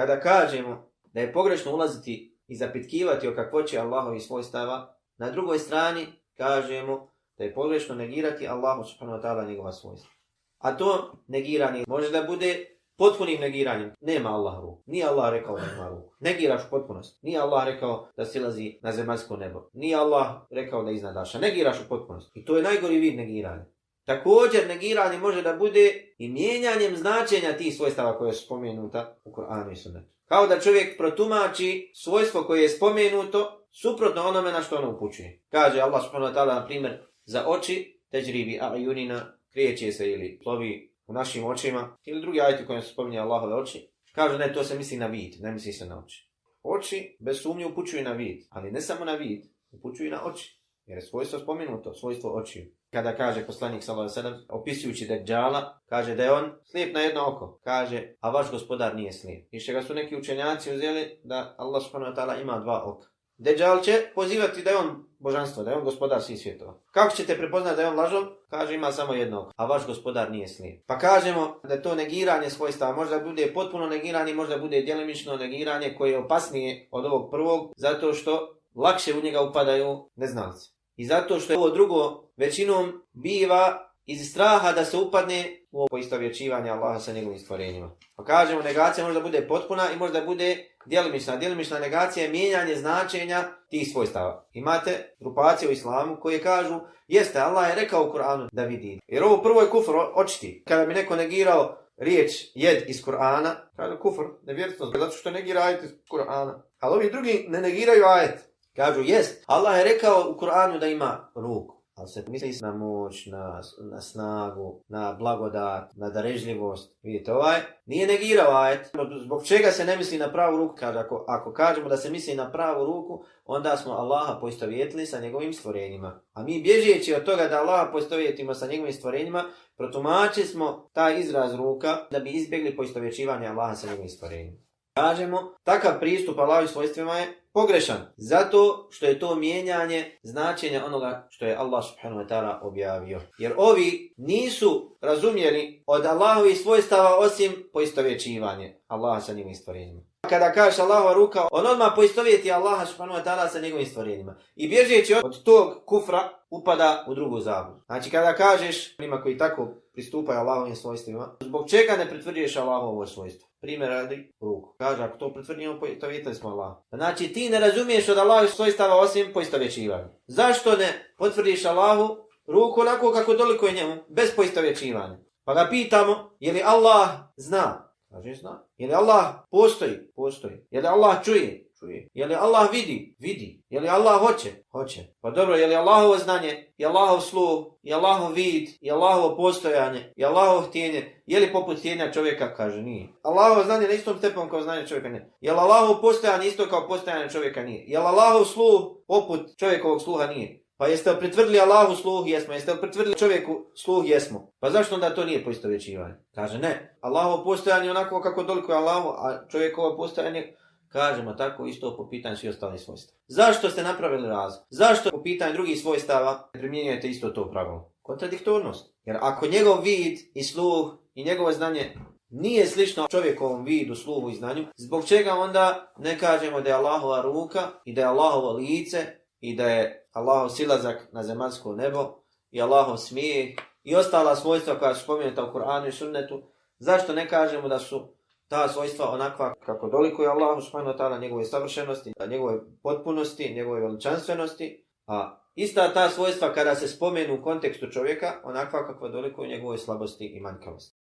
Kada kažemo da je pogrešno ulaziti i zapitkivati o kakvoći Allahovi svojstava, na drugoj strani kažemo da je pogrešno negirati Allahu subhanahu wa njegova svojstva. A to negiranje može da bude potpunim negiranjem. Nema Allah ruku. Nije Allah rekao da ima ruku. Negiraš potpunost. Nije Allah rekao da silazi na zemaljsko nebo. Nije Allah rekao da iznadaša. Negiraš u potpunost. I to je najgori vid negiranja. Također negiranje može da bude i mijenjanjem značenja tih svojstava koje su spomenuta u Koranu i Sunnetu. Kao da čovjek protumači svojstvo koje je spomenuto suprotno onome na što ono upućuje. Kaže Allah subhanahu wa ta'ala na primjer za oči teđribi a junina krijeće se ili plovi u našim očima ili drugi ajti koji se spominje Allahove oči. Kaže ne to se misli na vid, ne misli se na oči. Oči bez sumnje upućuju na vid, ali ne samo na vid, upućuju na oči. Jer je svojstvo spomenuto, svojstvo očiju kada kaže poslanik sallallahu opisujući Dajjala, kaže da je on slijep na jedno oko. Kaže, a vaš gospodar nije slijep. I što ga su neki učenjaci uzeli da Allah subhanahu ta'ala ima dva oka. Dejjal će pozivati da je on božanstvo, da je on gospodar svih svjetova. Kako ćete prepoznati da je on lažom? Kaže ima samo jednog, a vaš gospodar nije slijep. Pa kažemo da je to negiranje svojstava, možda bude potpuno negiranje, možda bude djelimično negiranje koje je opasnije od ovog prvog, zato što lakše u njega upadaju neznalci. I zato što je ovo drugo većinom biva iz straha da se upadne u ovo poistovjećivanje Allaha sa njegovim stvorenjima. Pa kažemo, negacija možda bude potpuna i možda bude djelimična. Djelimična negacija je mijenjanje značenja tih svojstava. Imate grupacije u islamu koje kažu, jeste, Allah je rekao u Kuranu da vidi. Jer ovo prvo je kufr očiti. Kada bi neko negirao riječ jed iz Kur'ana, kaže kufr, nevjerstvo, zato što negira iz Kur'ana. Ali ovi drugi ne negiraju ajet. Kažu, jest, Allah je rekao u Kur'anu da ima ruku. Ali se misli na moć, na, snagu, na blagodat, na darežljivost. Vidite, ovaj nije negirao ajet. Zbog čega se ne misli na pravu ruku? ako, kažemo da se misli na pravu ruku, onda smo Allaha poistovjetili sa njegovim stvorenjima. A mi bježeći od toga da Allaha poistovjetimo sa njegovim stvorenjima, protumačili smo taj izraz ruka da bi izbjegli poistovjećivanje Allaha sa njegovim stvorenjima. Kažemo, takav pristup Allahovim svojstvima je pogrešan, zato što je to mijenjanje značenja onoga što je Allah subhanahu wa ta'ala objavio. Jer ovi nisu razumjeli od Allahovih svojstava osim poistovjećivanje Allaha sa njegovim stvorenjima. Kada kažeš Allahova ruka, on odmah poistovjeti Allaha subhanahu wa sa njegovim stvorenjima. I bježeći od tog kufra upada u drugu zabu. Znači kada kažeš onima koji tako pristupaj Allahovim svojstvima. Zbog čega ne pritvrđuješ Allahovo svojstvo? Primjer radi ruku. Kaže, ako to pritvrdimo, poistovjetili smo Allah. Znači, ti ne razumiješ od Allah svojstava osim poistovjećivanja. Zašto ne potvrdiš Allahu ruku onako kako je njemu, bez poistovjećivanja? Pa ga pitamo, je li Allah zna? Kaže, zna. Je li Allah postoji? Postoji. Je li Allah čuje? Čuje. Je li Allah vidi? Vidi. Je li Allah hoće? Hoće. Pa dobro, je li Allahovo znanje? Je Allahov sluh? Je Allahov vid? Je Allahovo postojanje? Je Allahov htjenje? Je li poput htjenja čovjeka? Kaže, nije. Allahovo znanje na istom stepom kao znanje čovjeka nije. Je li Allahovo postojanje isto kao postojanje čovjeka nije? Je li Allahov sluh poput čovjekovog sluha nije? Pa jeste li pritvrdili Allahu sluh? Jesmo. Jeste li pritvrdili čovjeku sluh? Jesmo. Pa zašto onda to nije poistovjećivanje? Kaže ne. Allahovo postojanje onako kako doliko je Allahu, a čovjekovo postojanje Kažemo tako isto po pitanju svih ostalih svojstava. Zašto ste napravili razlog? Zašto po pitanju drugih svojstava primjenjujete isto to pravilo? Kontradiktornost. Jer ako njegov vid i sluh i njegovo znanje nije slično čovjekovom vidu, sluhu i znanju, zbog čega onda ne kažemo da je Allahova ruka i da je Allahovo lice i da je Allahov silazak na zemaljsko nebo i Allahov smijeh i ostala svojstva koja su spomenuta u Koranu i Sunnetu, zašto ne kažemo da su ta svojstva onakva kako dolikuje Allah subhanahu ta'ala njegove savršenosti, njegove potpunosti, njegove veličanstvenosti, a ista ta svojstva kada se spomenu u kontekstu čovjeka, onakva kakva dolikuje njegove slabosti i manjkavosti.